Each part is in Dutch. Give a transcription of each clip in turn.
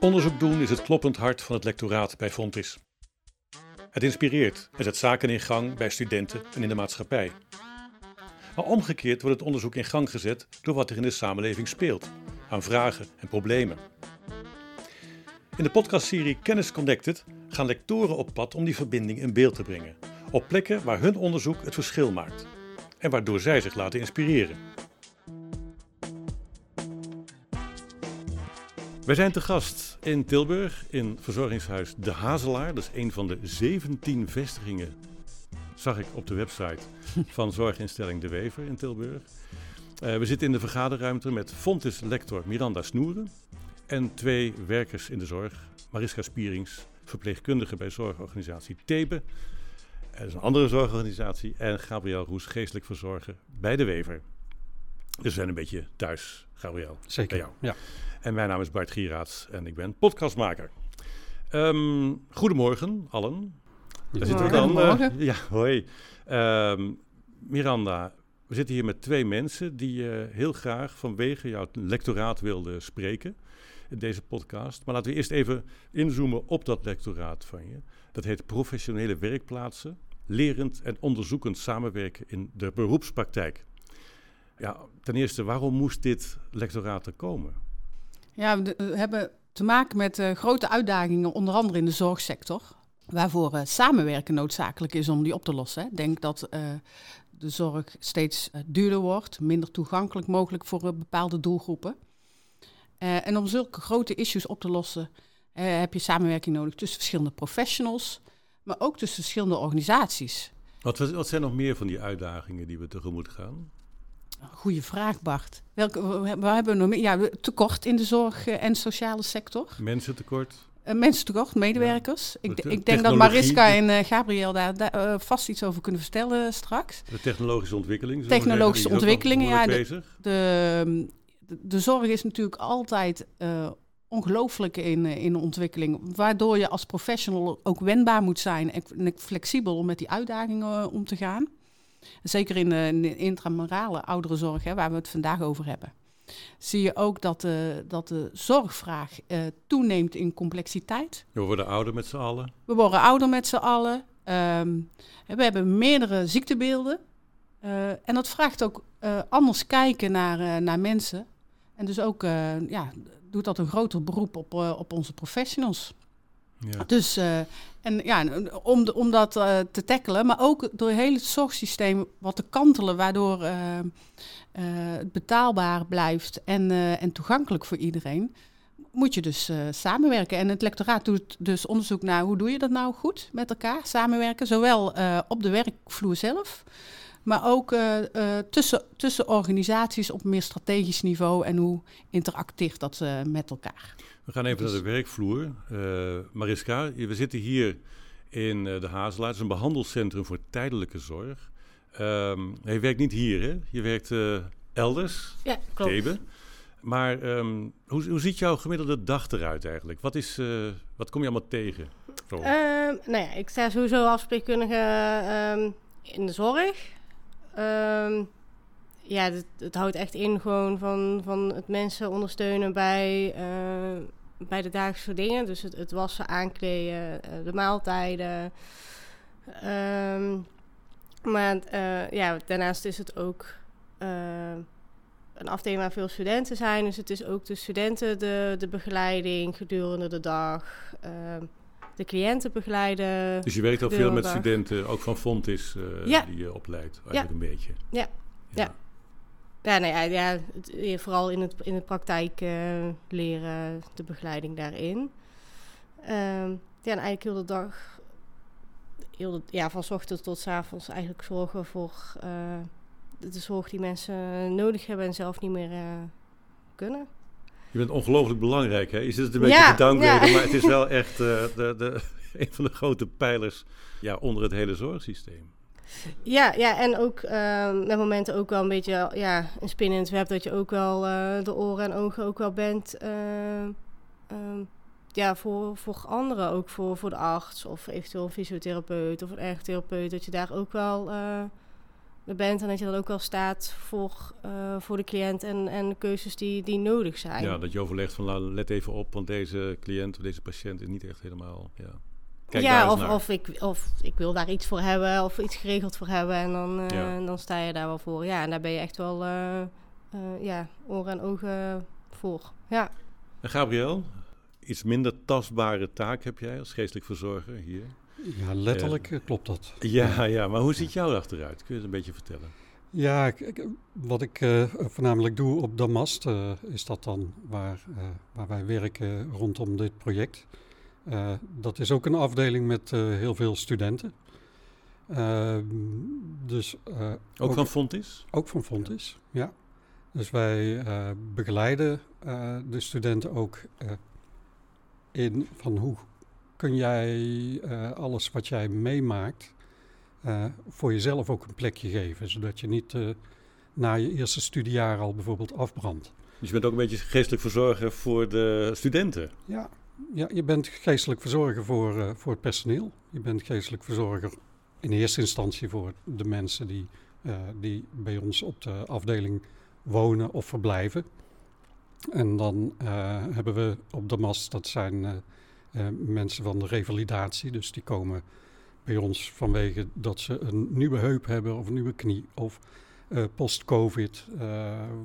Onderzoek doen is het kloppend hart van het lectoraat bij Fontis. Het inspireert en zet zaken in gang bij studenten en in de maatschappij. Maar omgekeerd wordt het onderzoek in gang gezet door wat er in de samenleving speelt, aan vragen en problemen. In de podcastserie Kennis Connected gaan lectoren op pad om die verbinding in beeld te brengen, op plekken waar hun onderzoek het verschil maakt en waardoor zij zich laten inspireren. Wij zijn te gast in Tilburg in verzorgingshuis De Hazelaar. Dat is een van de 17 vestigingen, zag ik op de website, van zorginstelling De Wever in Tilburg. Uh, we zitten in de vergaderruimte met Fontis-lector Miranda Snoeren en twee werkers in de zorg. Mariska Spierings, verpleegkundige bij zorgorganisatie Thebe. Dat is een andere zorgorganisatie. En Gabriel Roes, geestelijk verzorger bij De Wever. Dus we zijn een beetje thuis, Gabriel. Zeker, jou. ja. En mijn naam is Bart Gieraerts en ik ben podcastmaker. Um, goedemorgen, allen. Daar zitten we dan. Uh, ja, hoi. Um, Miranda, we zitten hier met twee mensen die uh, heel graag vanwege jouw lectoraat wilden spreken in deze podcast. Maar laten we eerst even inzoomen op dat lectoraat van je. Dat heet Professionele Werkplaatsen, lerend en onderzoekend samenwerken in de beroepspraktijk. Ja, ten eerste, waarom moest dit lectoraat er komen? Ja, we, hebben te maken met uh, grote uitdagingen, onder andere in de zorgsector. Waarvoor uh, samenwerken noodzakelijk is om die op te lossen. Ik denk dat uh, de zorg steeds duurder wordt, minder toegankelijk mogelijk voor bepaalde doelgroepen. en om zulke grote issues op te lossen, heb je samenwerking nodig tussen verschillende professionals, maar ook tussen verschillende organisaties. Wat, wat zijn nog meer van die uitdagingen die we tegemoet gaan? Goeie vraag, Bart. Welke, waar hebben we nog meer? Ja, tekort in de zorg en sociale sector. Mensen tekort. Uh, mensen tekort, medewerkers. Ja. Ik, ik, denk dat Mariska en uh, Gabriel daar, daar uh, vast iets over kunnen vertellen straks. De technologische ontwikkeling. Technologische ontwikkelingen, ja. De, de, de, zorg is natuurlijk altijd ongelooflijk in, in ontwikkeling. Waardoor je als professional ook wendbaar moet zijn en flexibel om met die uitdagingen om te gaan. Zeker in de, in de intramurale ouderenzorg, hè, waar we het vandaag over hebben. Zie je ook dat de, dat de zorgvraag uh, toeneemt in complexiteit. We worden ouder met z'n allen. We worden ouder met z'n allen. Um, we hebben meerdere ziektebeelden. Uh, en dat vraagt ook uh, anders kijken naar, naar mensen. En dus ook ja, doet dat een groter beroep op, op onze professionals. Ja. Dus, uh, en ja, om, de, om dat uh, te tackelen, maar ook door het hele zorgsysteem wat te kantelen, waardoor het betaalbaar blijft en, en toegankelijk voor iedereen, moet je dus samenwerken. En het lectoraat doet dus onderzoek naar hoe doe je dat nou goed met elkaar, samenwerken, zowel op de werkvloer zelf, maar ook tussen, tussen organisaties op meer strategisch niveau en hoe interacteert dat met elkaar. We gaan even naar de werkvloer. Uh, Mariska, we zitten hier in uh, de Hazelaar. Het is een behandelcentrum voor tijdelijke zorg. Um, je werkt niet hier, hè? Je werkt uh, elders. Ja, klopt. Thebe. Maar um, hoe, hoe ziet jouw gemiddelde dag eruit eigenlijk? Wat, is, wat kom je allemaal tegen? Uh, nou ja, ik sta sowieso afspreekkundige um, in de zorg. ja, het, het, houdt echt in gewoon van, van het mensen ondersteunen bij bij de dagelijkse dingen. Dus het, het wassen, aankleden, uh, de maaltijden. Um, maar uh, ja, daarnaast is het ook uh, een afdeling waar veel studenten zijn. Dus het is ook de studenten de, de begeleiding gedurende de dag. Ehm, de cliënten begeleiden. Dus je werkt al veel met studenten, ook van Fontis, ja. die je opleidt, eigenlijk ja. een beetje. ja. ja. ja. Ja, nou ja, ja het, vooral in het, in de praktijk uh, leren, de begeleiding daarin. Um, ja, en eigenlijk heel de dag, heel de, ja, van ochtend tot s avonds eigenlijk zorgen voor uh, de zorg die mensen nodig hebben en zelf niet meer uh, kunnen. Je bent ongelooflijk belangrijk, hè? Je zit het een beetje ja, te ja. maar het is wel echt de, de, een van de grote pijlers ja, onder het hele zorgsysteem. Ja, ja en ook uh, met momenten ook wel een beetje ja, een spin in het web, dat je ook wel uh, de oren en ogen ook wel bent. Uh, ja, voor, voor anderen, ook voor, voor de arts of eventueel een fysiotherapeut of een ergotherapeut, dat je daar ook wel bent en dat je dan ook wel staat voor, voor de cliënt en, en de keuzes die, die nodig zijn. Ja, dat je overlegt van let even op, want deze cliënt of deze patiënt is niet echt helemaal. Ja, Kijk ja of, of, ik, of ik wil daar iets voor hebben of iets geregeld voor hebben en dan, uh, dan sta je daar wel voor. Ja, en daar ben je echt wel uh, ja, oren en ogen voor. Ja. En Gabriel, iets minder tastbare taak heb jij als geestelijk verzorger hier? Ja, letterlijk uh, klopt dat. Ja, ja, maar hoe ziet jouw dag eruit? Kun je het een beetje vertellen? Ja, wat ik uh, voornamelijk doe op Damast uh, is dat dan waar, waar wij werken rondom dit project. Dat is ook een afdeling met heel veel studenten. Ehm, dus, ook, ook, van Fontis? Ook van Fontis, ja. ja. Dus wij begeleiden de studenten ook in van hoe kun jij alles wat jij meemaakt voor jezelf ook een plekje geven. Zodat je niet na je eerste studiejaar al bijvoorbeeld afbrandt. Dus je bent ook een beetje geestelijk verzorger voor de studenten? Ja, ja je bent geestelijk verzorger voor, voor het personeel. Je bent geestelijk verzorger in eerste instantie voor de mensen die, die bij ons op de afdeling wonen of verblijven. En dan hebben we op de mast, dat zijn mensen van de revalidatie. Dus die komen bij ons vanwege dat ze een nieuwe heup hebben of een nieuwe knie. Of post-COVID,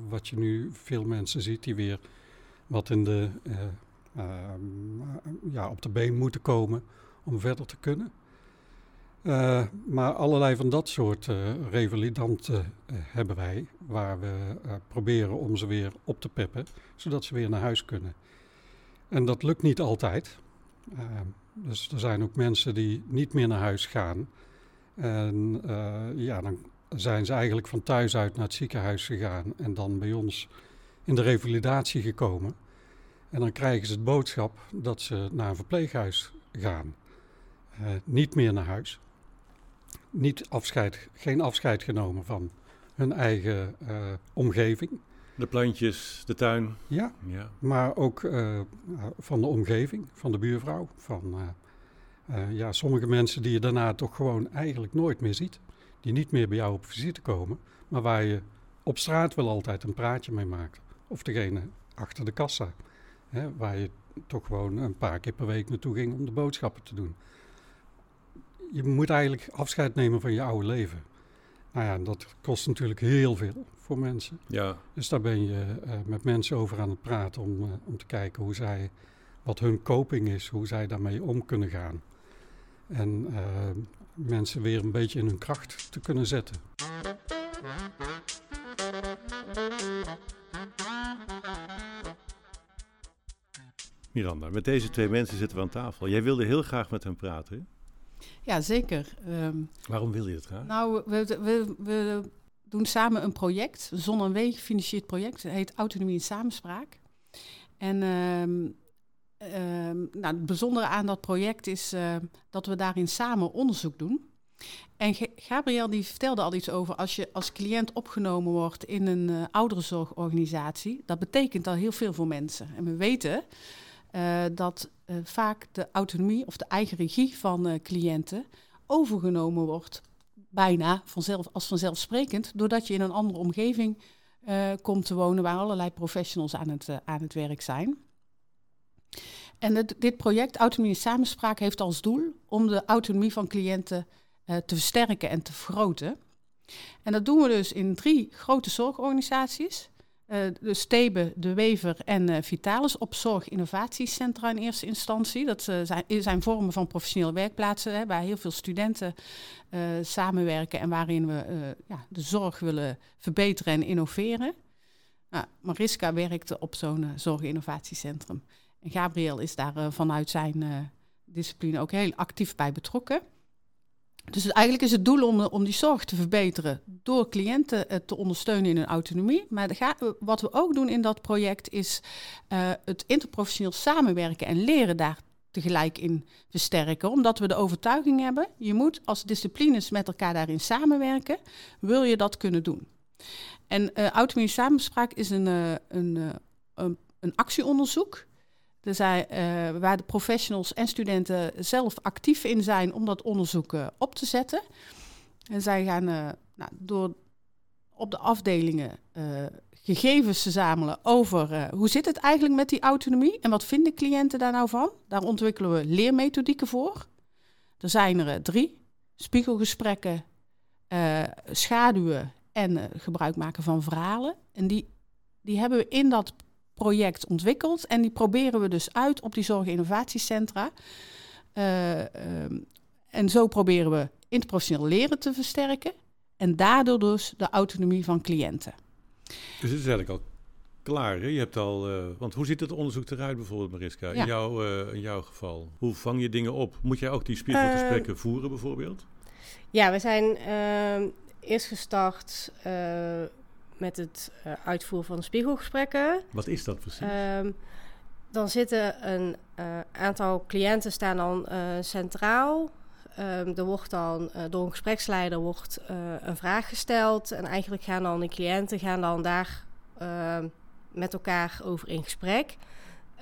wat je nu veel mensen ziet die weer wat in de, ja, op de been moeten komen om verder te kunnen. maar allerlei van dat soort revalidanten hebben wij, waar we proberen om ze weer op te peppen, zodat ze weer naar huis kunnen. En dat lukt niet altijd. Ehm, dus er zijn ook mensen die niet meer naar huis gaan. En ja, dan zijn ze eigenlijk van thuis uit naar het ziekenhuis gegaan en dan bij ons in de revalidatie gekomen. En dan krijgen ze het boodschap dat ze naar een verpleeghuis gaan. Uh, niet meer naar huis. Niet afscheid, geen afscheid genomen van hun eigen uh, omgeving. De plantjes, de tuin. Ja, ja. maar ook uh, van de omgeving, van de buurvrouw. Van ja, sommige mensen die je daarna toch gewoon eigenlijk nooit meer ziet. Die niet meer bij jou op visite komen, maar waar je op straat wel altijd een praatje mee maakt. Of degene achter de kassa, hè, waar je toch gewoon een paar keer per week naartoe ging om de boodschappen te doen. Je moet eigenlijk afscheid nemen van je oude leven. Nou ja, dat kost natuurlijk heel veel voor mensen. Ja. Dus daar ben je uh, met mensen over aan het praten om, uh, om te kijken hoe zij, wat hun coping is, hoe zij daarmee om kunnen gaan. En uh, mensen weer een beetje in hun kracht te kunnen zetten. Miranda, met deze twee mensen zitten we aan tafel. Jij wilde heel graag met hen praten. Ja, zeker. Um, Waarom wil je het graag? Nou, we, we, we doen samen een project, een Zon en Weeg gefinancierd project. Het heet Autonomie en Samenspraak. En um, um, nou, het bijzondere aan dat project is uh, dat we daarin samen onderzoek doen. En Gabriel die vertelde al iets over als je als cliënt opgenomen wordt in een uh, ouderenzorgorganisatie. Dat betekent al heel veel voor mensen. En we weten dat vaak de autonomie of de eigen regie van cliënten overgenomen wordt bijna vanzelf, als vanzelfsprekend, doordat je in een andere omgeving komt te wonen waar allerlei professionals aan het, aan het werk zijn. En dit project Autonomie en Samenspraak heeft als doel om de autonomie van cliënten te versterken en te vergroten. En dat doen we dus in drie grote zorgorganisaties. Uh, de Stebe, De Wever en uh, Vitalis op zorginnovatiecentra in eerste instantie. Dat uh, zijn, zijn, vormen van professionele werkplaatsen hè, waar heel veel studenten samenwerken en waarin we ja, de zorg willen verbeteren en innoveren. Nou, Mariska werkte op zo'n zorginnovatiecentrum. En Gabriel is daar vanuit zijn discipline ook heel actief bij betrokken. Dus eigenlijk is het doel om, om die zorg te verbeteren door cliënten uh, te ondersteunen in hun autonomie. Maar wat we ook doen in dat project is uh, het interprofessioneel samenwerken en leren daar tegelijk in versterken. Omdat we de overtuiging hebben, je moet als disciplines met elkaar daarin samenwerken, wil je dat kunnen doen. En uh, autonomie samenspraak is een, een, een actieonderzoek dus hij, uh, waar de professionals en studenten zelf actief in zijn om dat onderzoek uh, op te zetten. En zij gaan uh, nou, door op de afdelingen eh, gegevens te zamelen over eh, hoe zit het eigenlijk met die autonomie en wat vinden cliënten daar nou van. Daar ontwikkelen we leermethodieken voor. Er zijn er drie: spiegelgesprekken, schaduwen en gebruik maken van verhalen. En die, die hebben we in dat project ontwikkeld en die proberen we dus uit op die zorginnovatiecentra. Ehm, en zo proberen we interprofessioneel leren te versterken en daardoor dus de autonomie van cliënten. Dus het is eigenlijk al klaar. Hè? Je hebt al, uh, want hoe ziet het onderzoek eruit bijvoorbeeld, Mariska? In, jouw, uh, in jouw geval. Hoe vang je dingen op? Moet jij ook die spiegelgesprekken uh, voeren bijvoorbeeld? Ja, we zijn ehm, eerst gestart met het uitvoeren van spiegelgesprekken. Wat is dat precies? Ehm, dan zitten een aantal cliënten staan dan centraal Um, er wordt dan uh, door een gespreksleider wordt, uh, een vraag gesteld. En eigenlijk gaan dan de cliënten gaan dan daar uh, met elkaar over in gesprek.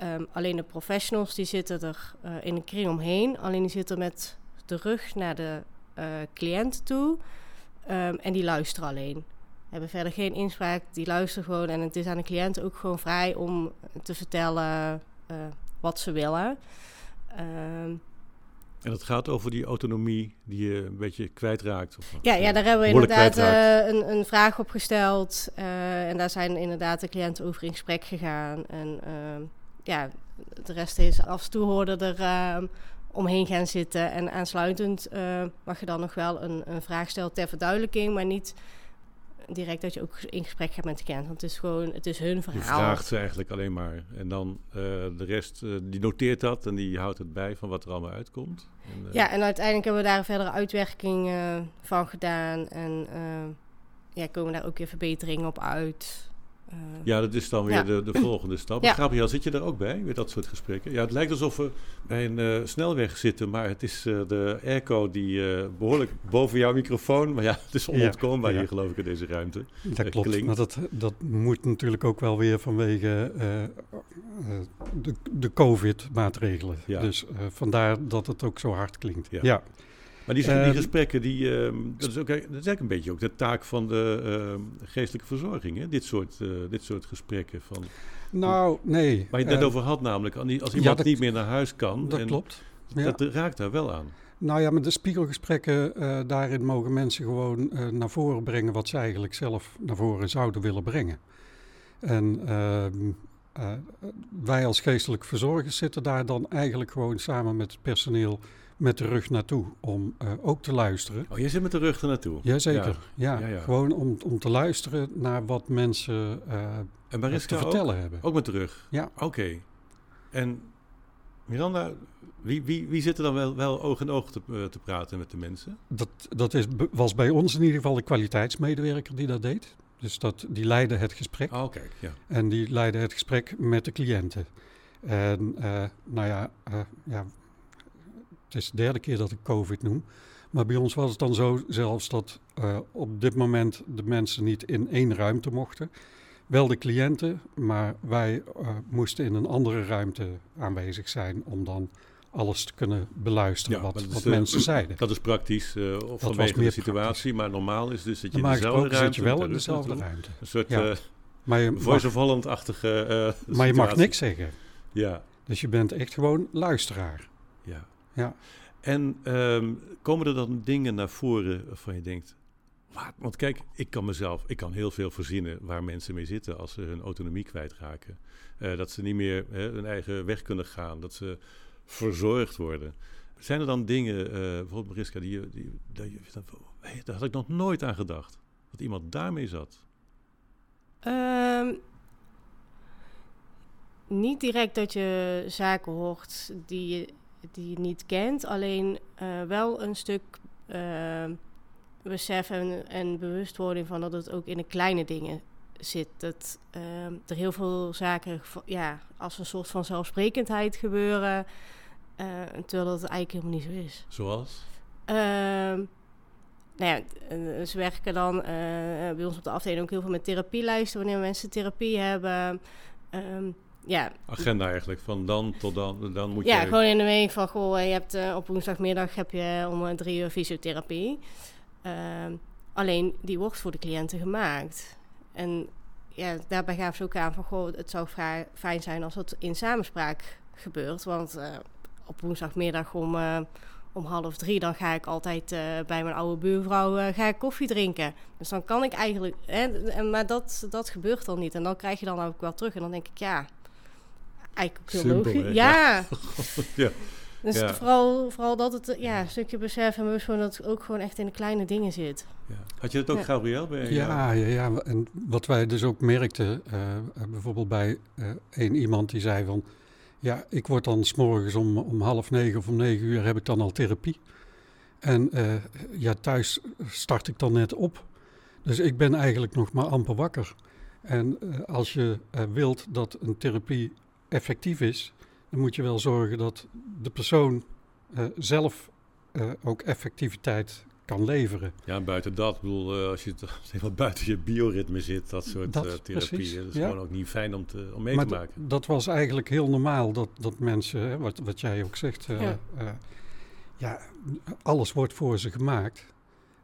Um, alleen de professionals die zitten er uh, in een kring omheen. Alleen die zitten met de rug naar de cliënt toe. Um, en die luisteren alleen. Hebben verder geen inspraak, die luisteren gewoon. En het is aan de cliënt ook gewoon vrij om te vertellen wat ze willen. En het gaat over die autonomie die je een beetje kwijtraakt. Of, ja, ja, daar hebben we inderdaad uh, een, een, vraag op gesteld. Uh, en daar zijn inderdaad de cliënten over in gesprek gegaan. En uh, ja, de rest is af en toe hoorde er omheen gaan zitten. En aansluitend mag je dan nog wel een, een vraag stellen ter verduidelijking, maar niet direct dat je ook in gesprek gaat met de cliënt. Want het is gewoon, het is hun verhaal. Je vraagt ze eigenlijk alleen maar. En dan uh, de rest, uh, die noteert dat en die houdt het bij van wat er allemaal uitkomt. En, uh, ja, en uiteindelijk hebben we daar een verdere uitwerking van gedaan. En ja, komen daar ook weer verbeteringen op uit. Uh, ja, dat is dan weer ja. de, de, volgende stap. Ja. Gabriel, zit je daar ook bij, met dat soort gesprekken? Ja, het lijkt alsof we bij een uh, snelweg zitten, maar het is uh, de airco die behoorlijk boven jouw microfoon... Maar ja, het is onontkoombaar ja, hier, geloof ik, in deze ruimte. Dat klopt, klinkt. maar dat, dat moet natuurlijk ook wel weer vanwege de, de COVID-maatregelen. Dus vandaar dat het ook zo hard klinkt. ja. Maar die, die ehm, gesprekken, die, uh, dat, is ook, dat is eigenlijk een beetje ook de taak van de uh, geestelijke verzorging, hè? Dit, soort, uh, dit soort gesprekken. Van, nou, nee. Waar je het net over had namelijk, als iemand ja, dat, niet meer naar huis kan. Dat en klopt. Ja. Dat raakt daar wel aan. Nou ja, met de spiegelgesprekken, uh, daarin mogen mensen gewoon uh, naar voren brengen wat ze eigenlijk zelf naar voren zouden willen brengen. En uh, wij als geestelijk verzorgers zitten daar dan eigenlijk gewoon samen met het personeel met de rug naartoe om uh, ook te luisteren. Oh, je zit met de rug naartoe? Jazeker, ja. Ja, ja. Gewoon om, om te luisteren naar wat mensen uh, en te vertellen ook, hebben. Ook met de rug? Ja. Oké. En Miranda, wie, wie, wie zit er dan wel, wel oog in oog te, uh, te praten met de mensen? Dat, dat is, was bij ons in ieder geval de kwaliteitsmedewerker die dat deed. Dus dat, die leidde het gesprek. Oh, kijk, ja. En die leidde het gesprek met de cliënten. En nou ja, ja het is de derde keer dat ik COVID noem. Maar bij ons was het dan zo zelfs dat uh, op dit moment de mensen niet in één ruimte mochten. Wel de cliënten, maar wij uh, moesten in een andere ruimte aanwezig zijn om dan alles te kunnen beluisteren ja, wat, wat de, mensen zeiden. Dat is praktisch uh, of vanwege de situatie, praktisch. maar normaal is dus dat je in dezelfde ruimte... zit je wel in dezelfde ruimte. Een soort ja. maar je voice of Holland-achtige Maar je mag niks zeggen. Ja. Dus je bent echt gewoon luisteraar. Ja. Ja. En um, komen er dan dingen naar voren waarvan je denkt... Wat? Want kijk, ik kan mezelf, ik kan heel veel verzinnen waar mensen mee zitten als ze hun autonomie kwijtraken. Uh, dat ze niet meer hè, hun eigen weg kunnen gaan, dat ze verzorgd worden. Zijn er dan dingen, uh, bijvoorbeeld Mariska, die, die, die, daar had ik nog nooit aan gedacht. Dat iemand daarmee zat. Um, niet direct dat je zaken hoort die je die je niet kent. Alleen uh, wel een stuk uh, besef en, en, bewustwording van dat het ook in de kleine dingen zit. Dat uh, er heel veel zaken ja, als een soort van zelfsprekendheid gebeuren. terwijl dat eigenlijk helemaal niet zo is. Zoals? Ehm, nou ja, ze werken dan bij ons op de afdeling ook heel veel met therapielijsten. Wanneer mensen therapie hebben. Um, ja. Agenda eigenlijk, van dan tot dan, dan moet ja, je... gewoon in de week van, goh, je hebt uh, op woensdagmiddag heb je om uh, drie uur fysiotherapie. Uh, Alleen die wordt voor de cliënten gemaakt. En ja, daarbij gaven ze ook aan van goh, het zou fijn zijn als het in samenspraak gebeurt. Want uh, op woensdagmiddag om, om half drie, dan ga ik altijd bij mijn oude buurvrouw ga ik koffie drinken. Dus dan kan ik eigenlijk. Hè, maar dat, dat gebeurt dan niet. En dan krijg je dan ook wel terug. En dan denk ik, ja, eigenlijk heel Simpel, logisch. Ja. ja. Dus Ja. vooral, vooral dat het ja, een stukje besef en bewust van dat het ook gewoon echt in de kleine dingen zit. Ja. Had je dat ook, Ja. Gabriel? Bij Ja, ja, ja, en wat wij dus ook merkten, eh, eh, bijvoorbeeld bij eh één iemand die zei van, ja, ik word dan s'morgens om, om half negen of om negen uur heb ik dan al therapie. En eh, ja, thuis start ik dan net op. Dus ik ben eigenlijk nog maar amper wakker. En als je eh, wilt dat een therapie effectief is, dan moet je wel zorgen dat de persoon eh, zelf eh, ook effectiviteit kan leveren. Ja, en buiten dat, bedoel, eh, als je het zeg maar, buiten je bioritme zit, dat soort Dat, therapie, precies, dat is ja. gewoon ook niet fijn om, te, om mee maar te maken. dat was eigenlijk heel normaal dat, dat mensen, hè, wat, wat jij ook zegt, eh, Ja. eh, ja, alles wordt voor ze gemaakt.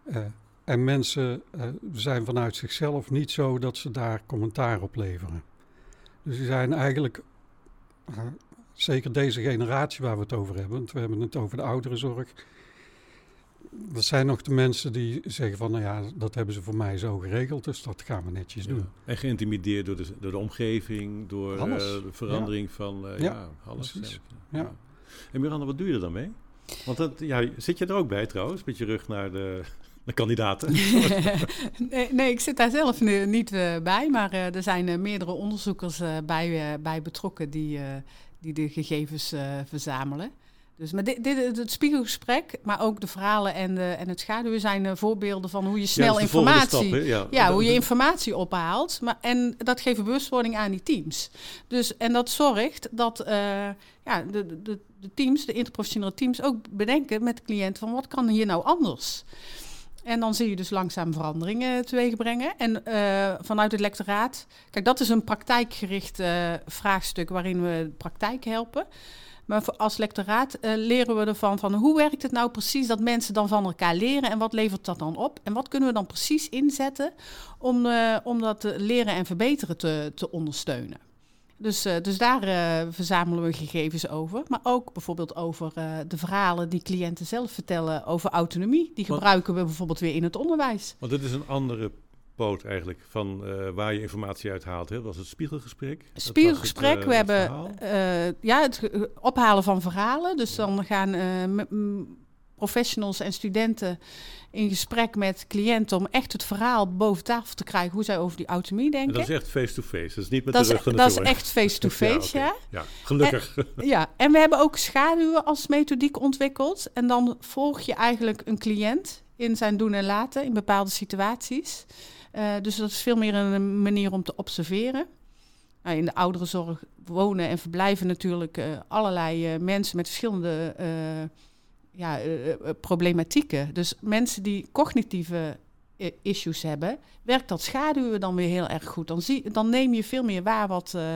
Eh, en mensen eh, zijn vanuit zichzelf niet zo dat ze daar commentaar op leveren. Dus die zijn eigenlijk, zeker deze generatie waar we het over hebben, want we hebben het over de ouderenzorg. Dat zijn nog de mensen die zeggen van, nou ja, dat hebben ze voor mij zo geregeld, dus dat gaan we netjes Ja. doen. En geïntimideerd door de, door de omgeving, door eh, de verandering van, eh, ja, Ja, alles. precies. Ja. En Miranda, wat doe je er dan mee? Want dat, ja, zit je er ook bij trouwens, met je rug naar de, de kandidaten? nee, nee, ik zit daar zelf nu niet eh, bij, maar eh, er zijn eh, meerdere onderzoekers eh, bij, eh, bij betrokken die, eh, die de gegevens eh, verzamelen. Dus maar dit, dit, het spiegelgesprek, maar ook de verhalen en, de, en het schaduwen zijn eh, voorbeelden van hoe je snel volgende informatie... stap, ja, hoe je informatie ophaalt. Maar, en dat geeft bewustwording aan die teams. Dus, en dat zorgt dat eh, ja, de, de, de teams, de interprofessionele teams, ook bedenken met de cliënt van wat kan hier nou anders? En dan zie je dus langzaam veranderingen teweeg brengen. En eh, vanuit het lectoraat, kijk, dat is een praktijkgericht eh, vraagstuk waarin we de praktijk helpen. Maar als lectoraat eh, leren we ervan van hoe werkt het nou precies dat mensen dan van elkaar leren en wat levert dat dan op? En wat kunnen we dan precies inzetten om, om dat leren en verbeteren te, te ondersteunen? Dus, eh, dus daar eh, verzamelen we gegevens over. Maar ook bijvoorbeeld over eh, de verhalen die cliënten zelf vertellen over autonomie. Die Want- gebruiken we bijvoorbeeld weer in het onderwijs. Want dit is een andere poot eigenlijk van waar je informatie uit haalt. Hè? Dat was het spiegelgesprek. Het, Spiegelgesprek, we het hebben eh, ja, het ophalen van verhalen. Dus dan gaan professionals en studenten in gesprek met cliënten om echt het verhaal boven tafel te krijgen hoe zij over die autonomie En denken. dat is echt face-to-face. Dat is niet met Dat de rug dat is echt face-to-face, Ja, ja. gelukkig. Ja, en we hebben ook schaduwen als methodiek ontwikkeld. En dan volg je eigenlijk een cliënt in zijn doen en laten in bepaalde situaties. Eh, dus dat is veel meer een manier om te observeren. Nou, in de ouderenzorg wonen en verblijven natuurlijk eh, allerlei eh, mensen met verschillende ja, eh, eh, problematieken. Dus mensen die cognitieve eh, issues hebben, werkt dat schaduwen dan weer heel erg goed. Dan, zie, dan neem je veel meer waar wat, eh,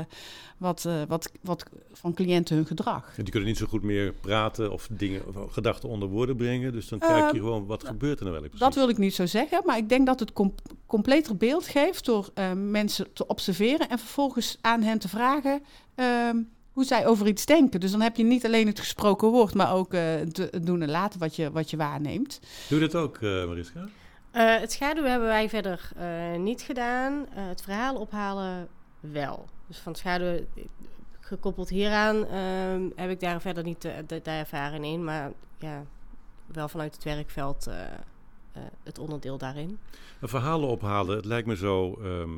wat, eh, wat, wat van cliënten hun gedrag. En die kunnen niet zo goed meer praten of dingen, of gedachten onder woorden brengen. Dus dan kijk je Ehm, gewoon, wat gebeurt er nou wel precies? Dat wil ik niet zo zeggen, maar ik denk dat het com completer beeld geeft door eh, mensen te observeren en vervolgens aan hen te vragen ehm, hoe zij over iets denken. Dus dan heb je niet alleen het gesproken woord, maar ook eh, het doen en laten wat je, wat je waarneemt. Doe je dat ook, eh, Mariska? Eh, het schaduwen hebben wij verder eh, niet gedaan. Eh, het verhaal ophalen wel. Dus van schaduwen, eh, gekoppeld hieraan, ehm, heb ik daar verder niet de, de, de ervaring in. Maar ja, wel vanuit het werkveld eh, eh, het onderdeel daarin. Een verhalen ophalen, het lijkt me zo... ehm,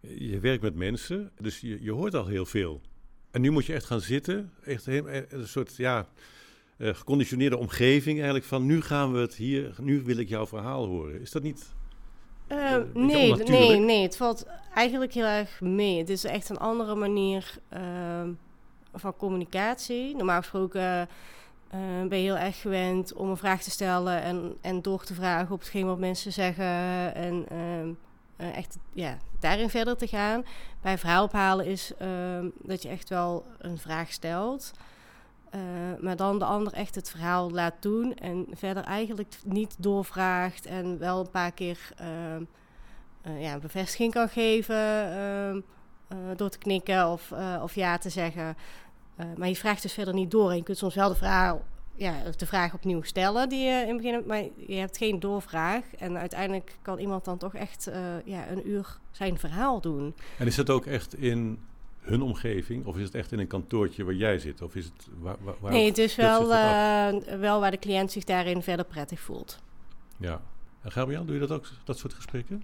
je werkt met mensen, dus je, je hoort al heel veel. En nu moet je echt gaan zitten, echt eh, een soort, ja... eh, geconditioneerde omgeving eigenlijk van nu gaan we het hier, nu wil ik jouw verhaal horen. Is dat niet... Eh, beetje nee, nee, nee, het valt eigenlijk heel erg mee. Het is echt een andere manier ehm, van communicatie. Normaal gesproken eh, ben je heel erg gewend om een vraag te stellen en, en door te vragen op hetgeen wat mensen zeggen. En ehm, eh, echt ja, daarin verder te gaan. Bij verhaal ophalen is ehm, dat je echt wel een vraag stelt. maar dan de ander echt het verhaal laat doen en verder eigenlijk niet doorvraagt en wel een paar keer ehm, ja, een bevestiging kan geven ehm, door te knikken of, of ja te zeggen. maar je vraagt dus verder niet door en je kunt soms wel de vraag ja, de vraag opnieuw stellen die je in het begin maar je hebt geen doorvraag. En uiteindelijk kan iemand dan toch echt uh, ja, een uur zijn verhaal doen. En is dat ook echt in hun omgeving? Of is het echt in een kantoortje waar jij zit? Of is het waar, waar, nee, het is wel, uh, wel waar de cliënt zich daarin verder prettig voelt. Ja. En Gabriel, doe je dat ook, dat soort gesprekken?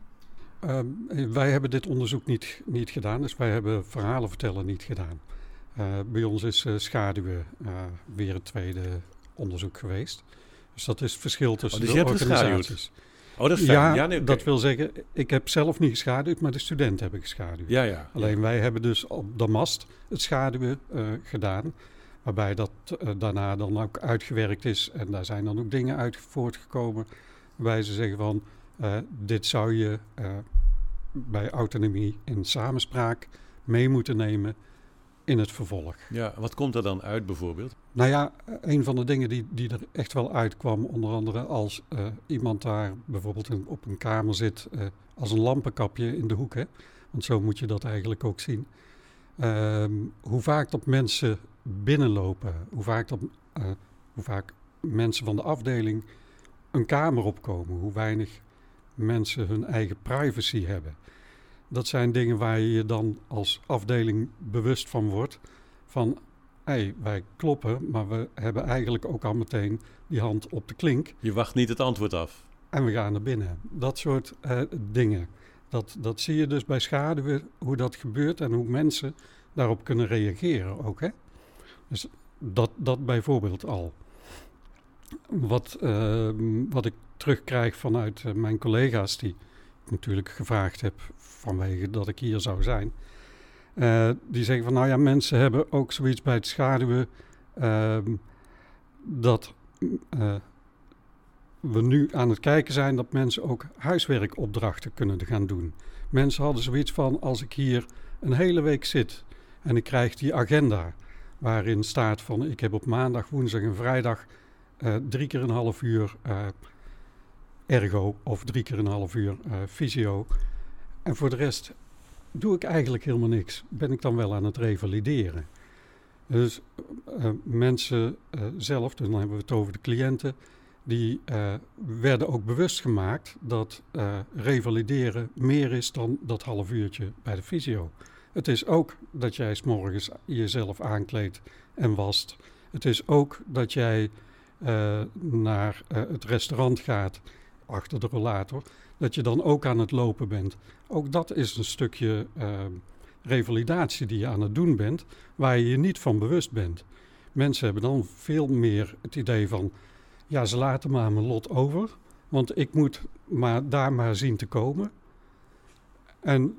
Uh, wij hebben dit onderzoek niet, niet gedaan, dus wij hebben verhalen vertellen niet gedaan. Uh, bij ons is schaduwen weer het tweede onderzoek geweest. Dus dat is het verschil tussen oh, dus de organisaties. Oh, dat is Ja, ja nee, dat wil zeggen, ik heb zelf niet geschaduwd, maar de studenten hebben geschaduwd. Ja, ja. Alleen wij hebben dus op de mast het schaduwen uh, gedaan. Waarbij dat uh, daarna dan ook uitgewerkt is. En daar zijn dan ook dingen uit voortgekomen. Waarbij ze zeggen van, uh, dit zou je bij autonomie in samenspraak mee moeten nemen in het vervolg. Ja, wat komt er dan uit bijvoorbeeld? Nou ja, een van de dingen die, die er echt wel uitkwam, onder andere als uh, iemand daar bijvoorbeeld op een kamer zit uh, als een lampenkapje in de hoek, hè? want zo moet je dat eigenlijk ook zien. Uh, hoe vaak dat mensen binnenlopen, hoe vaak, dat, uh, hoe vaak mensen van de afdeling een kamer opkomen, hoe weinig mensen hun eigen privacy hebben. Dat zijn dingen waar je je dan als afdeling bewust van wordt. Van, hey, wij kloppen, maar we hebben eigenlijk ook al meteen die hand op de klink. Je wacht niet het antwoord af. En we gaan naar binnen. Dat soort uh, dingen. Dat, dat zie je dus bij schaduwen, hoe dat gebeurt en hoe mensen daarop kunnen reageren ook. Hè? Dus dat, dat bijvoorbeeld al. Wat, uh, wat ik terugkrijg vanuit uh, mijn collega's die natuurlijk gevraagd heb vanwege dat ik hier zou zijn. Uh, die zeggen van nou ja, mensen hebben ook zoiets bij het schaduwen uh, dat uh, we nu aan het kijken zijn dat mensen ook huiswerkopdrachten kunnen gaan doen. Mensen hadden zoiets van als ik hier een hele week zit en ik krijg die agenda waarin staat van ik heb op maandag, woensdag en vrijdag drie keer een half uur ergo of drie keer een half uur uh, fysio. En voor de rest doe ik eigenlijk helemaal niks. Ben ik dan wel aan het revalideren. Dus uh, mensen uh, zelf, dan hebben we het over de cliënten, die werden ook bewust gemaakt dat revalideren meer is dan dat half uurtje bij de fysio. Het is ook dat jij s morgens jezelf aankleedt en wast. Het is ook dat jij naar het restaurant gaat achter de rollator, dat je dan ook aan het lopen bent. Ook dat is een stukje uh, revalidatie die je aan het doen bent, waar je je niet van bewust bent. Mensen hebben dan veel meer het idee van, ja, ze laten maar mijn lot over, want ik moet maar daar maar zien te komen. En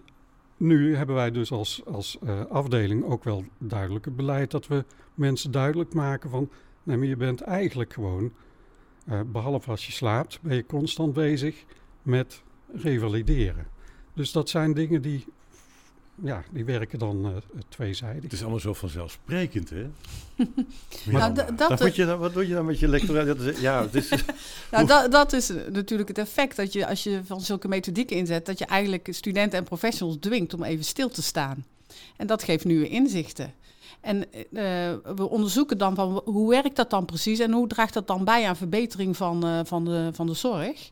nu hebben wij dus als, als uh, afdeling ook wel duidelijk het beleid dat we mensen duidelijk maken van, nee, maar je bent eigenlijk gewoon uh, behalve als je slaapt, ben je constant bezig met revalideren. Dus dat zijn dingen die, ja, die werken dan uh, tweezijdig. Het is allemaal zo vanzelfsprekend, hè? maar nou, dat, wat, je dan, wat doe je dan met je lectoraat? Ja, het is, nou, dat, dat is natuurlijk het effect dat je, als je van zulke methodieken inzet, dat je eigenlijk studenten en professionals dwingt om even stil te staan. En dat geeft nieuwe inzichten. En uh, we onderzoeken dan van hoe werkt dat dan precies en hoe draagt dat dan bij aan verbetering van, uh, van, de, van de zorg.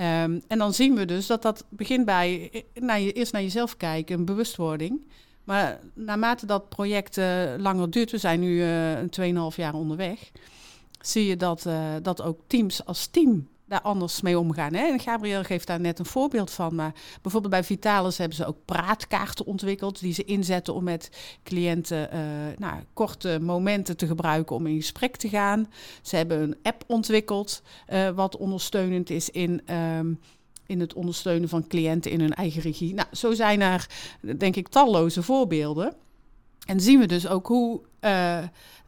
Um, en dan zien we dus dat dat begint bij eh, naar je, eerst naar jezelf kijken, een bewustwording. Maar naarmate dat project langer duurt, we zijn nu uh, 2,5 jaar onderweg, zie je dat, dat ook teams als team daar anders mee omgaan. Hè? En Gabriel geeft daar net een voorbeeld van. Maar bijvoorbeeld bij Vitalis hebben ze ook praatkaarten ontwikkeld... die ze inzetten om met cliënten uh, nou, korte momenten te gebruiken om in gesprek te gaan. Ze hebben een app ontwikkeld uh, wat ondersteunend is in... Um, in het ondersteunen van cliënten in hun eigen regie. Nou, zo zijn er, denk ik, talloze voorbeelden. En zien we dus ook hoe uh,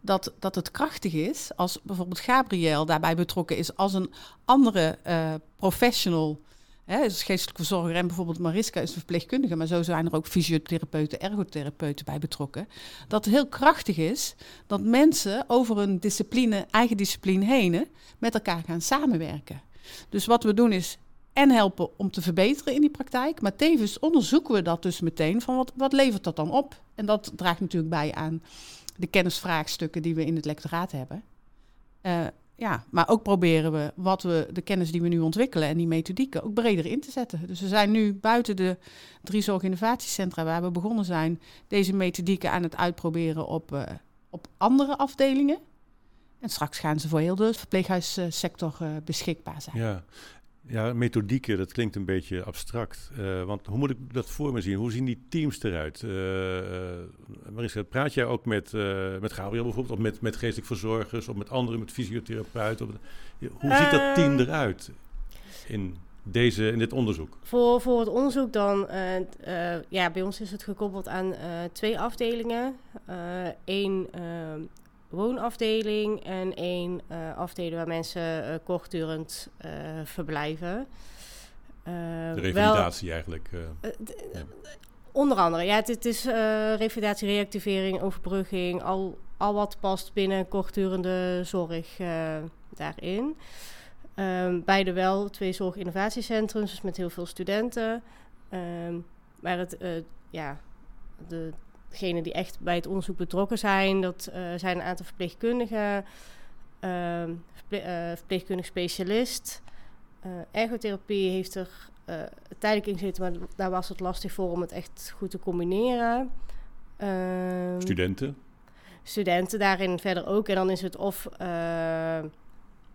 dat, dat het krachtig is als bijvoorbeeld Gabriel daarbij betrokken is als een andere uh, professional Hè, is geestelijke verzorger en bijvoorbeeld Mariska is verpleegkundige, maar zo zijn er ook fysiotherapeuten, ergotherapeuten bij betrokken. Dat heel krachtig is dat mensen over een discipline, eigen discipline heen, met elkaar gaan samenwerken. Dus wat we doen is en helpen om te verbeteren in die praktijk, maar tevens onderzoeken we dat dus meteen van wat, wat levert dat dan op? En dat draagt natuurlijk bij aan de kennisvraagstukken die we in het lectoraat hebben. Uh, ja, maar ook proberen we wat we, de kennis die we nu ontwikkelen en die methodieken ook breder in te zetten. Dus we zijn nu buiten de drie zorginnovatiecentra waar we begonnen zijn, deze methodieken aan het uitproberen op, uh, op andere afdelingen. En straks gaan ze voor heel de verpleeghuissector uh, beschikbaar zijn. Ja, ja, methodieken, dat klinkt een beetje abstract. Uh, want hoe moet ik dat voor me zien? Hoe zien die teams eruit? Uh, uh, Marissa, praat jij ook met, met Gabriel bijvoorbeeld, of met, met geestelijk verzorgers, of met anderen, met fysiotherapeuten? hoe ziet dat team eruit in, deze, in dit onderzoek? Voor, voor het onderzoek dan, ja, bij ons is het gekoppeld aan twee afdelingen. Eén woonafdeling en één uh, afdeling waar mensen uh, kortdurend uh, verblijven. de revalidatie wel, eigenlijk. Ja. Onder andere, ja, het, het is revalidatie, reactivering, overbrugging, al, al wat past binnen kortdurende zorg daarin. Um, beide wel twee zorginnovatiecentrums, dus met heel veel studenten. Um, maar het, ja, de degenen die echt bij het onderzoek betrokken zijn, dat uh, zijn een aantal verpleegkundigen, uh, verple uh, verpleegkundig specialist. Eh, ergotherapie heeft er tijdelijk in zitten, maar daar was het lastig voor om het echt goed te combineren. Ehm, studenten? Studenten daarin verder ook. En dan is het of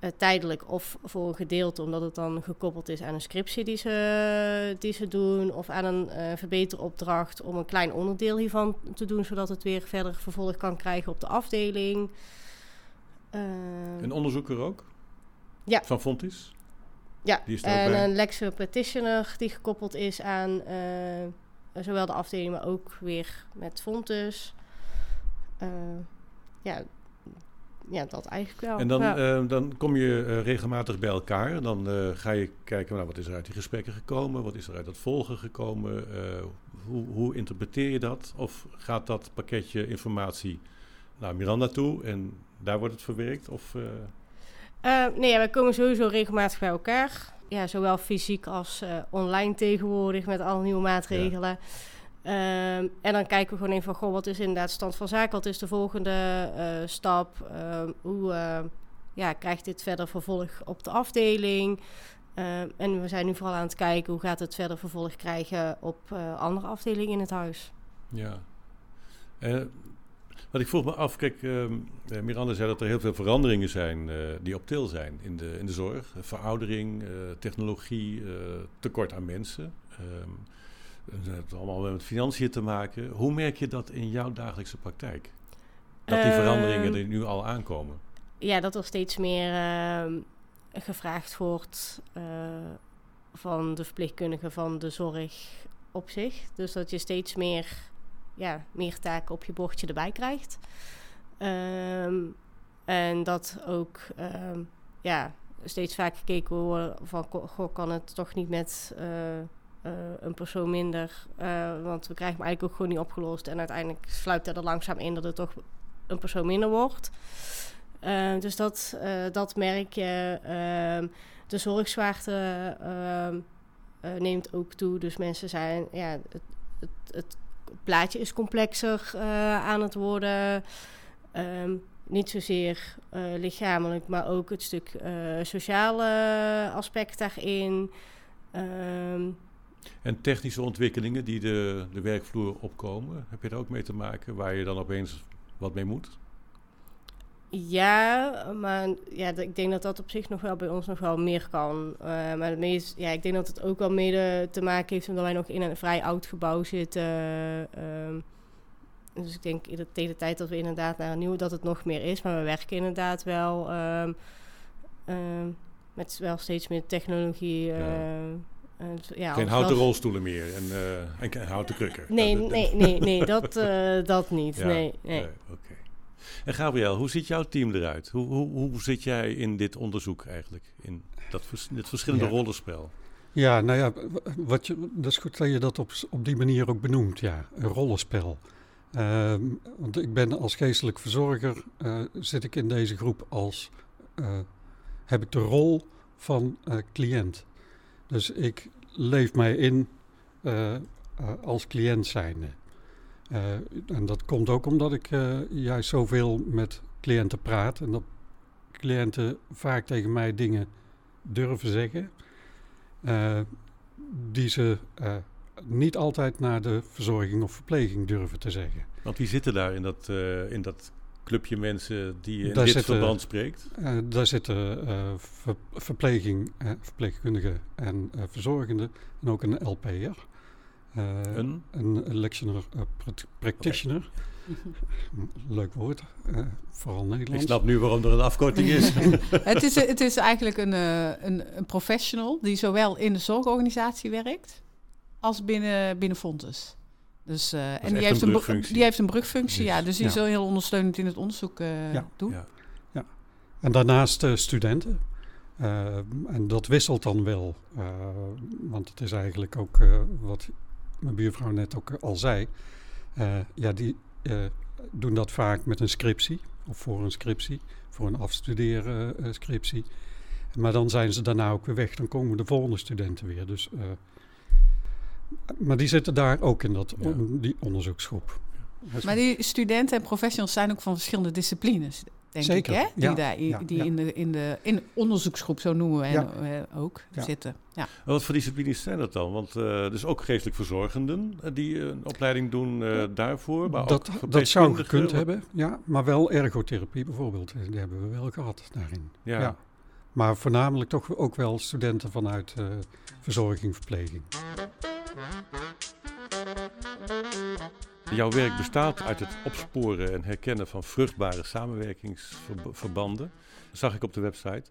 uh, tijdelijk of voor een gedeelte, omdat het dan gekoppeld is aan een scriptie die ze, die ze doen, of aan een uh, verbeteropdracht om een klein onderdeel hiervan te doen, zodat het weer verder vervolg kan krijgen op de afdeling. Uh, een onderzoeker ook? Ja. Van Fontis? Ja, die is en bij. een lecture practitioner die gekoppeld is aan zowel de afdeling, maar ook weer met Fontes. ja, ja, dat eigenlijk wel. En dan, ja. uh, dan kom je uh, regelmatig bij elkaar. Dan uh, ga je kijken, nou, wat is er uit die gesprekken gekomen? Wat is er uit het volgen gekomen? hoe, hoe interpreteer je dat? Of gaat dat pakketje informatie naar Miranda toe en daar wordt het verwerkt? Of, nee, ja, we komen sowieso regelmatig bij elkaar. Ja, zowel fysiek als online tegenwoordig met alle nieuwe maatregelen. Ja. Um, en dan kijken we gewoon even van, wat is inderdaad stand van zaken? Wat is de volgende uh, stap? Uh, hoe uh, ja, krijgt dit verder vervolg op de afdeling? en we zijn nu vooral aan het kijken, hoe gaat het verder vervolg krijgen op andere afdelingen in het huis? Ja. wat ik vroeg me af, kijk, Miranda zei dat er heel veel veranderingen zijn die op til zijn in de, in de zorg. Veroudering, technologie, tekort aan mensen. Het heeft allemaal met financiën te maken. Hoe merk je dat in jouw dagelijkse praktijk? Dat die veranderingen er nu al aankomen? Ja, dat er steeds meer uh, gevraagd wordt uh, van de verpleegkundigen van de zorg op zich. Dus dat je steeds meer, ja, meer taken op je bordje erbij krijgt. Um, en dat ook ehm, ja, steeds vaak gekeken wordt van, goh, kan het toch niet met uh, uh, een persoon minder. Uh, want we krijgen eigenlijk ook gewoon niet opgelost. En uiteindelijk sluipt dat er langzaam in dat het toch een persoon minder wordt. Uh, dus dat, dat merk je. Ehm, de zorgzwaarte ehm, neemt ook toe. Dus mensen zijn. Ja, het, het, het plaatje is complexer aan het worden. Um, niet zozeer lichamelijk, maar ook het stuk sociale aspect daarin. En technische ontwikkelingen die de, de werkvloer opkomen, heb je daar ook mee te maken waar je dan opeens wat mee moet? Ja, maar ja, ik denk dat dat op zich nog wel bij ons nog wel meer kan. Uh, maar het meest, ja, ik denk dat het ook wel mede te maken heeft omdat wij nog in een vrij oud gebouw zitten. Uh, dus ik denk in de, tegen de tijd dat we inderdaad naar een nieuw, dat het nog meer is. Maar we werken inderdaad wel uh, met wel steeds meer technologie. Ja. Uh, ja, Geen houten rolstoelen meer en, uh, en houten krukken. Nee, dat, nee, nee, nee, dat, uh, dat niet. Ja, nee, nee. En Gabriel, hoe ziet jouw team eruit? Hoe, hoe, hoe zit jij in dit onderzoek eigenlijk? In dat vers dit verschillende ja. rollenspel? Ja, nou ja, wat je, dat is goed dat je dat op, op die manier ook benoemt, ja. Een rollenspel. Ehm, want ik ben als geestelijk verzorger, uh, zit ik in deze groep als, uh, heb ik de rol van uh, cliënt. Dus ik leef mij in als cliënt zijnde. en dat komt ook omdat ik juist zoveel met cliënten praat en dat cliënten vaak tegen mij dingen durven zeggen die ze niet altijd naar de verzorging of verpleging durven te zeggen. Want wie zitten daar in dat, in dat clubje mensen die in daar dit zitten, verband spreekt? Uh, daar zitten uh, ver, verpleging, verpleegkundigen en verzorgenden en ook een LP'er. een? Een lectioner practitioner. Leuk woord, vooral Nederlands. Ik snap nu waarom er een afkorting is. het, is het is eigenlijk een, een, een professional die zowel in de zorgorganisatie werkt als binnen, binnen Fontes. Dus, uh, en die heeft, een die heeft een brugfunctie, ja. Dus die ja. is heel ondersteunend in het onderzoek uh, ja. doen. Ja. ja. En daarnaast uh, studenten. en dat wisselt dan wel. want het is eigenlijk ook wat mijn buurvrouw net ook al zei. ja, die doen dat vaak met een scriptie. Of voor een scriptie. Voor een afstuderen scriptie. Maar dan zijn ze daarna ook weer weg. Dan komen de volgende studenten weer. Dus maar die zitten daar ook in dat, die onderzoeksgroep. Maar die studenten en professionals zijn ook van verschillende disciplines, denk Zeker, ik, hè? Die, daar, die in, de, in de in onderzoeksgroep, zo noemen we hen ook, zitten. Ja. Wat voor disciplines zijn dat dan? Want uh, dus ook geestelijk verzorgenden uh, die een opleiding doen uh, daarvoor. Maar dat, ook dat zou gekund hebben, ja. Maar wel ergotherapie bijvoorbeeld, die hebben we wel gehad daarin. ja. Maar voornamelijk toch ook wel studenten vanuit verzorging, verpleging. Jouw werk bestaat uit het opsporen en herkennen van vruchtbare samenwerkingsverbanden. Dat zag ik op de website.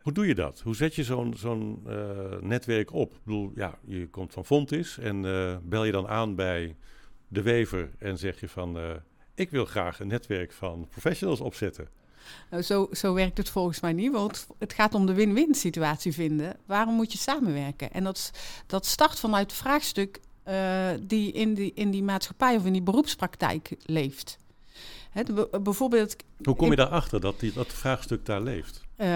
Hoe doe je dat? Hoe zet je zo'n uh, netwerk op? Ik bedoel, ja, je komt van Fontis en uh, bel je dan aan bij de Wever en zeg je van... Uh, ik wil graag een netwerk van professionals opzetten. Nou, zo, zo werkt het volgens mij niet, want het gaat om de win-win situatie vinden. Waarom moet je samenwerken? En dat, dat start vanuit het vraagstuk uh, die in, die in die maatschappij of in die beroepspraktijk leeft. bijvoorbeeld, Hoe kom je daarachter dat die, dat vraagstuk daar leeft? Uh,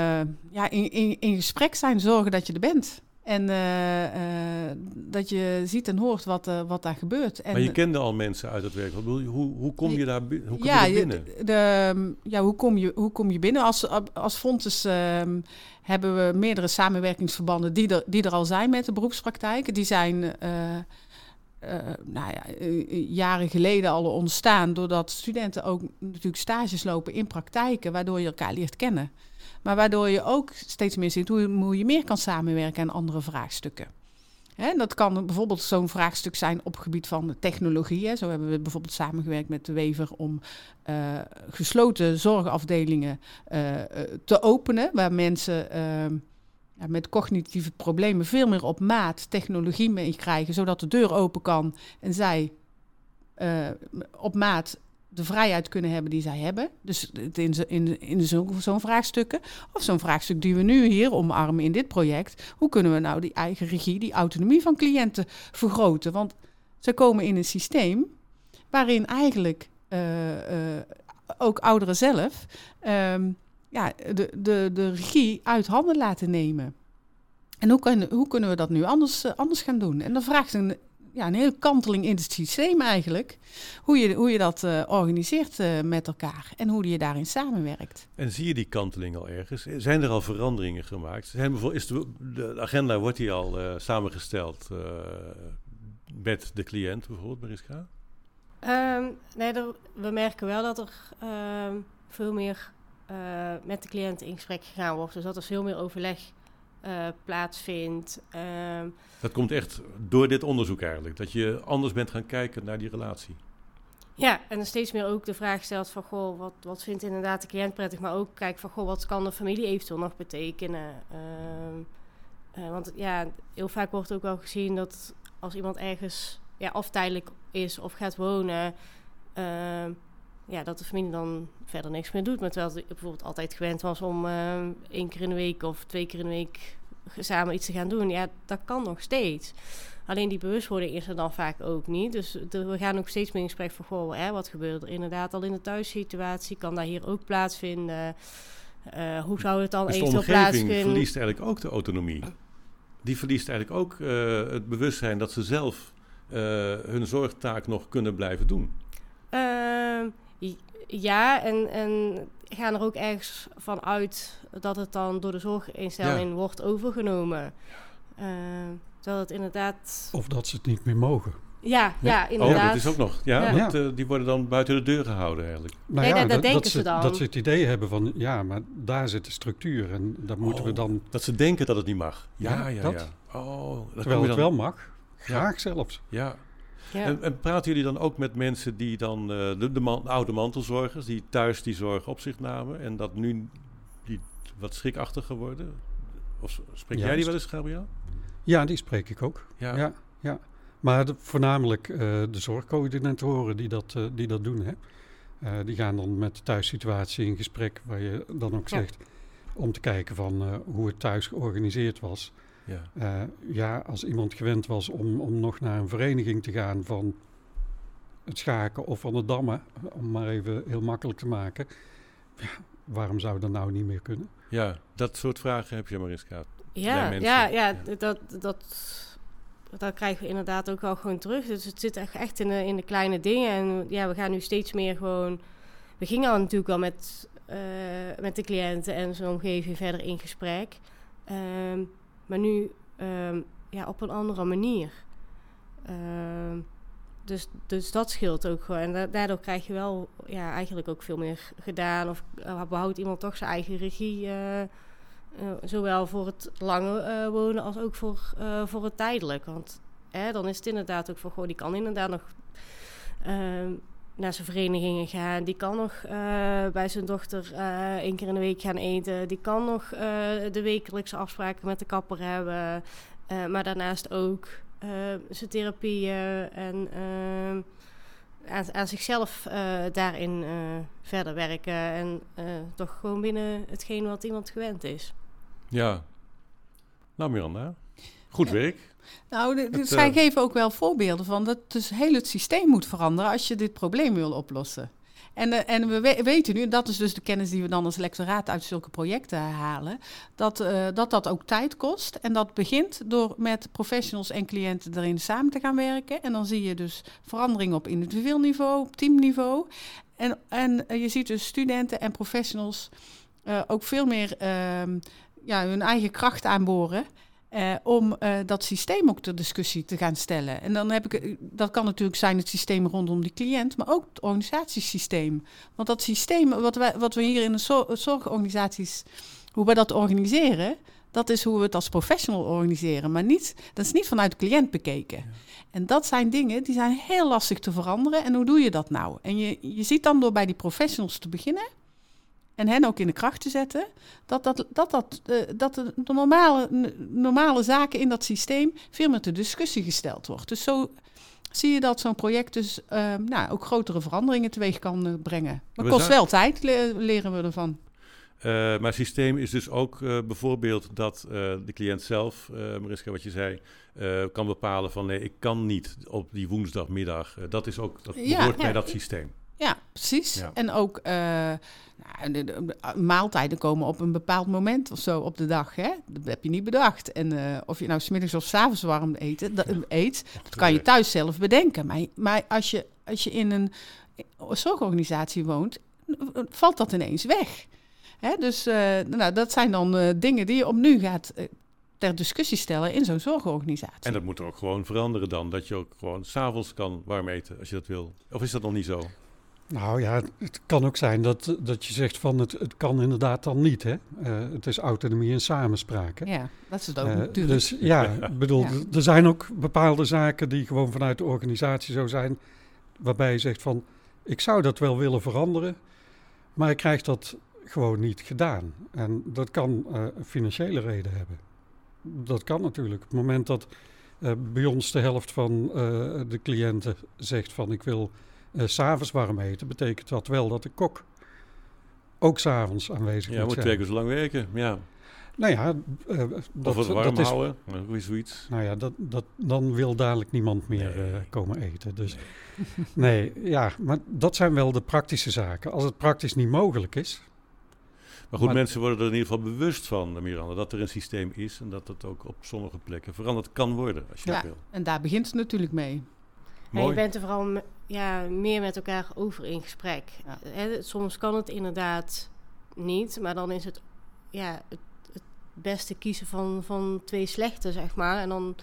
ja, in, in, in gesprek zijn, zorgen dat je er bent. En uh, uh, dat je ziet en hoort wat, uh, wat daar gebeurt. En, maar je kende al mensen uit het werk. Hoe, hoe kom je daar hoe kom ja, je binnen? De, ja, hoe kom je, hoe kom je binnen? Als, als Fontes ehm, hebben we meerdere samenwerkingsverbanden die er, die er al zijn met de beroepspraktijk. Die zijn nou ja, jaren geleden al ontstaan doordat studenten ook natuurlijk stages lopen in praktijken, waardoor je elkaar leert kennen. Maar waardoor je ook steeds meer ziet hoe, je meer kan samenwerken aan andere vraagstukken. Hè, dat kan bijvoorbeeld zo'n vraagstuk zijn op het gebied van technologie. Zo hebben we bijvoorbeeld samengewerkt met de Wever om uh, gesloten zorgafdelingen uh, te openen, waar mensen met cognitieve problemen veel meer op maat technologie meekrijgen, zodat de deur open kan en zij op maat de vrijheid kunnen hebben die zij hebben. Dus in, in, in zo'n vraagstukken. Of zo'n vraagstuk die we nu hier omarmen in dit project. Hoe kunnen we nou die eigen regie, die autonomie van cliënten vergroten? Want ze komen in een systeem waarin eigenlijk uh, uh, ook ouderen zelf um, ja, de, de, de regie uit handen laten nemen. En hoe, kan, hoe kunnen we dat nu anders, uh, anders gaan doen? En dan vraagt een ja, een hele kanteling in het systeem eigenlijk. Hoe je, hoe je dat uh, organiseert uh, met elkaar en hoe je daarin samenwerkt. En zie je die kanteling al ergens? Zijn er al veranderingen gemaakt? Zijn is de, de agenda wordt die al uh, samengesteld met de cliënt bijvoorbeeld, Mariska? Um, nee, er, we merken wel dat er ehm, veel meer met de cliënt in gesprek gegaan wordt. Dus dat er veel meer overleg uh, plaatsvindt. Uh, dat komt echt door dit onderzoek eigenlijk, dat je anders bent gaan kijken naar die relatie. Ja, en dan steeds meer ook de vraag stelt van, goh, wat, wat vindt inderdaad de cliënt prettig, maar ook kijk van, goh, wat kan de familie eventueel nog betekenen? Uh, want ja, heel vaak wordt ook wel gezien dat als iemand ergens ja, of tijdelijk is of gaat wonen, ehm, ja, dat de familie dan verder niks meer doet. Maar terwijl ze bijvoorbeeld altijd gewend was om uh, één keer in de week of twee keer in de week samen iets te gaan doen. Ja, dat kan nog steeds. Alleen die bewustwording is er dan vaak ook niet. Dus we gaan ook steeds meer in gesprek van... Goh, hè, wat gebeurt er inderdaad al in de thuissituatie? Kan daar hier ook plaatsvinden? Uh, hoe zou het dan dus eventueel plaatsvinden? De omgeving verliest eigenlijk ook de autonomie. Die verliest eigenlijk ook uh, het bewustzijn dat ze zelf hun zorgtaak nog kunnen blijven doen. Ja, en, en gaan er ook ergens van uit dat het dan door de zorginstelling ja. wordt overgenomen. Uh, terwijl het inderdaad... Of dat ze het niet meer mogen. Ja, ja, inderdaad. Oh, dat is ook nog. Ja, ja. Dat, uh, die worden dan buiten de deur gehouden eigenlijk. Nou nee, ja, dat, dat, denken dat ze dan. Dat ze het idee hebben van, ja, maar daar zit de structuur en daar moeten oh, we dan... Dat ze denken dat het niet mag. Ja, ja, ja. dat. ja. Oh, dat Terwijl het dan... wel mag. Graag zelfs. Ja. Ja. En, en, praten jullie dan ook met mensen die dan, uh, de, de, man, de, oude mantelzorgers, die thuis die zorg op zich namen en dat nu die wat schrikachtig geworden? Of spreek jij die wel eens, Gabriel? Ja, die spreek ik ook. Ja. ja, ja. Maar de, voornamelijk uh, de zorgcoördinatoren die dat, uh, die dat doen. Hè. Uh, die gaan dan met de thuissituatie in gesprek, waar je dan ook zegt, ja. om te kijken van hoe het thuis georganiseerd was. Ja. Uh, ja, als iemand gewend was om, om nog naar een vereniging te gaan van het schaken of van het dammen, om maar even heel makkelijk te maken, ja, waarom zou dat nou niet meer kunnen? Ja, dat soort vragen heb je, Mariska. Ja, ja, ja, dat, dat, dat krijgen we inderdaad ook wel gewoon terug. Dus het zit echt, echt in, de, in de kleine dingen. En ja, we gaan nu steeds meer gewoon. We gingen al natuurlijk wel met, uh, met de cliënten en zijn omgeving verder in gesprek. Um, maar nu um, ja, op een andere manier. Um, dus, dus dat scheelt ook gewoon. En da daardoor krijg je wel ja, eigenlijk ook veel meer gedaan. Of uh, behoudt iemand toch zijn eigen regie. Uh, zowel voor het lange wonen als ook voor, voor het tijdelijk. Want dan is het inderdaad ook van... Goh, die kan inderdaad nog ehm, naar zijn verenigingen gaan. Die kan nog uh, bij zijn dochter uh, één keer in de week gaan eten. Die kan nog uh, de wekelijkse afspraken met de kapper hebben. maar daarnaast ook zijn therapieën en aan, aan, zichzelf daarin verder werken. En toch gewoon binnen hetgeen wat iemand gewend is. Ja. Nou Miranda, goed werk. Nou, de, de, zij geven ook wel voorbeelden van dat dus heel het systeem moet veranderen als je dit probleem wil oplossen. En, uh, en we we weten nu, en dat is dus de kennis die we dan als lectoraat uit zulke projecten halen, dat, uh, dat dat ook tijd kost. En dat begint door met professionals en cliënten erin samen te gaan werken. En dan zie je dus veranderingen op individueel niveau, op teamniveau. En, en uh, je ziet dus studenten en professionals ook veel meer ja, hun eigen kracht aanboren. Uh, om uh, dat systeem ook ter discussie te gaan stellen. En dan heb ik, dat kan natuurlijk zijn het systeem rondom die cliënt, maar ook het organisatiesysteem. Want dat systeem, wat, wij, wat we hier in de zor zorgorganisaties, hoe we dat organiseren, dat is hoe we het als professional organiseren. Maar niet, dat is niet vanuit de cliënt bekeken. Ja. En dat zijn dingen die zijn heel lastig te veranderen. En hoe doe je dat nou? En je, je ziet dan door bij die professionals te beginnen en hen ook in de kracht te zetten, dat, dat, dat, dat, uh, dat de, normale, normale zaken in dat systeem veel meer ter discussie gesteld wordt. Dus zo zie je dat zo'n project dus uh, nou, ook grotere veranderingen teweeg kan uh, brengen. Maar het kost wel tijd, le leren we ervan. Uh, maar het systeem is dus ook uh, bijvoorbeeld dat uh, de cliënt zelf, Mariska, wat je zei, kan bepalen van nee, ik kan niet op die woensdagmiddag. dat is ook, dat ja, ja, bij dat systeem. Precies. Ja. En ook nou, de, de, de, maaltijden komen op een bepaald moment of zo op de dag. Hè? Dat heb je niet bedacht. En uh, of je nou smiddags of s avonds warm eten, dat, eet, dat kan je thuis zelf bedenken. Maar, maar als, je, als je in een zorgorganisatie woont, valt dat ineens weg. Hè? Dus uh, nou, dat zijn dan dingen die je op nu gaat ter discussie stellen in zo'n zorgorganisatie. En dat moet er ook gewoon veranderen dan. Dat je ook gewoon s'avonds kan warm eten als je dat wil. Of is dat nog niet zo? Nou ja, het kan ook zijn dat, dat je zegt van het, het kan inderdaad dan niet. Hè? Uh, het is autonomie en samenspraak. Hè? Ja, dat is het ook uh, natuurlijk. Dus ja, ik bedoel, ja. er zijn ook bepaalde zaken die gewoon vanuit de organisatie zo zijn, waarbij je zegt van ik zou dat wel willen veranderen, maar ik krijg dat gewoon niet gedaan. En dat kan uh, een financiële reden hebben. Dat kan natuurlijk. Op het moment dat bij ons de helft van de cliënten zegt van ik wil uh, s'avonds warm eten, betekent dat wel dat de kok ook s'avonds aanwezig ja, moet zijn. twee keer zo lang werken, ja. Nou ja, uh, dat, of het warm dat houden, is, zoiets. Nou ja, dat, dat, dan wil dadelijk niemand meer nee. uh, komen eten. Dus nee. nee, ja, maar dat zijn wel de praktische zaken. Als het praktisch niet mogelijk is, maar goed, mensen worden er in ieder geval bewust van, Miranda, dat er een systeem is en dat het ook op sommige plekken veranderd kan worden, als je ja, wil. En daar begint het natuurlijk mee. En je bent er vooral ja, meer met elkaar over in gesprek. Ja. soms kan het inderdaad niet, maar dan is het, ja, het, het, beste kiezen van, van twee slechte, zeg maar. En dan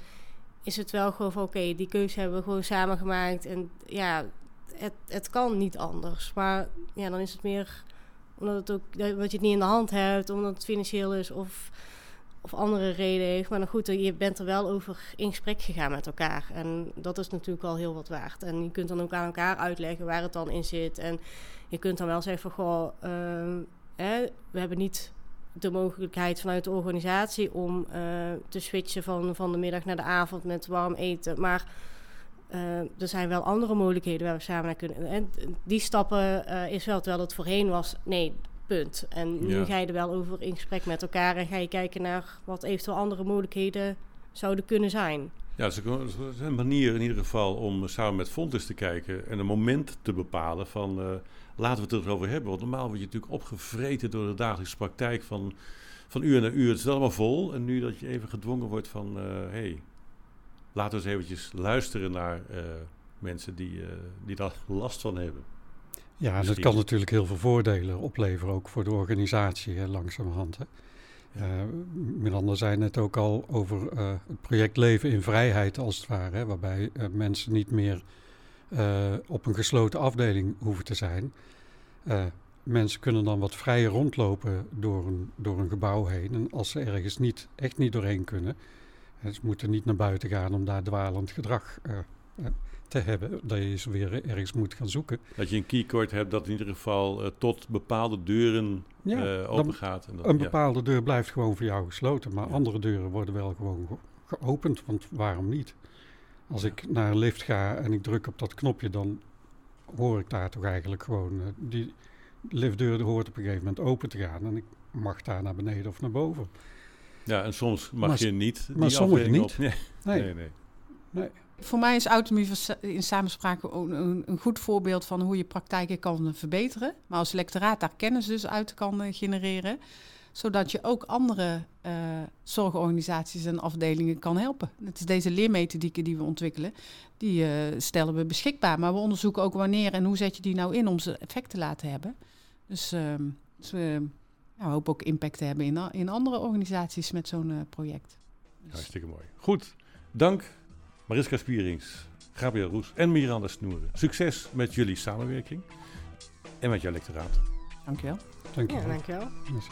is het wel gewoon van, oké, die keuze hebben we gewoon samen gemaakt. En ja, het, het kan niet anders. Maar ja, dan is het meer omdat het ook, dat je het niet in de hand hebt, omdat het financieel is of, of andere reden heeft. Maar dan goed, je bent er wel over in gesprek gegaan met elkaar. En dat is natuurlijk al heel wat waard. En je kunt dan ook aan elkaar uitleggen waar het dan in zit. En je kunt dan wel zeggen van, goh, hè, we hebben niet de mogelijkheid vanuit de organisatie om uh, te switchen van, van de middag naar de avond met warm eten. Maar uh, er zijn wel andere mogelijkheden waar we samen naar kunnen. En die stappen uh, is wel, terwijl het voorheen was, nee, punt. En nu ga je er wel over in gesprek met elkaar en ga je kijken naar wat eventueel andere mogelijkheden zouden kunnen zijn. Ja, het is een manier in ieder geval om samen met Fontes te kijken en een moment te bepalen van uh, laten we het erover hebben. Want normaal word je natuurlijk opgevreten door de dagelijkse praktijk van, van uur naar uur. Het is allemaal vol. En nu dat je even gedwongen wordt van hé, hey, laten we eens eventjes luisteren naar uh, mensen die, die daar last van hebben. Ja, en dat kan natuurlijk heel veel voordelen opleveren, ook voor de organisatie hè, langzamerhand. Hè. Uh, Miranda zei net ook al over het project Leven in Vrijheid, als het ware, hè, waarbij mensen niet meer op een gesloten afdeling hoeven te zijn. mensen kunnen dan wat vrijer rondlopen door een, door een gebouw heen. En als ze ergens niet, echt niet doorheen kunnen, ze moeten niet naar buiten gaan om daar dwalend gedrag te hebben. Dat je ze weer ergens moet gaan zoeken. Dat je een keycord hebt dat in ieder geval uh, tot bepaalde deuren ja, open gaat. En dat, een bepaalde deur blijft gewoon voor jou gesloten. Maar ja. andere deuren worden wel gewoon ge geopend. Want waarom niet? Als ik naar een lift ga en ik druk op dat knopje, dan hoor ik daar toch eigenlijk gewoon... Uh, die liftdeur hoort op een gegeven moment open te gaan. En ik mag daar naar beneden of naar boven. Ja, en soms mag maar, je niet. Maar soms niet. Nee. Nee. nee. nee. Voor mij is autonomie in samenspraak een, een, goed voorbeeld van hoe je praktijken kan verbeteren. Maar als lectoraat daar kennis dus uit kan eh, genereren. Zodat je ook andere uh, zorgorganisaties en afdelingen kan helpen. Het is deze leermethodieken die we ontwikkelen, die uh, stellen we beschikbaar. Maar we onderzoeken ook wanneer en hoe zet je die nou in om ze effect te laten hebben. Dus, uh, dus we ja, hopen ook impact te hebben in, in andere organisaties met zo'n project. Hartstikke mooi. Goed, dank Mariska Spierings, Gabriel Roes en Miranda Snoeren. Succes met jullie samenwerking en met jouw lectoraat. Dankjewel. Dankjewel. Ja, dankjewel. Merci.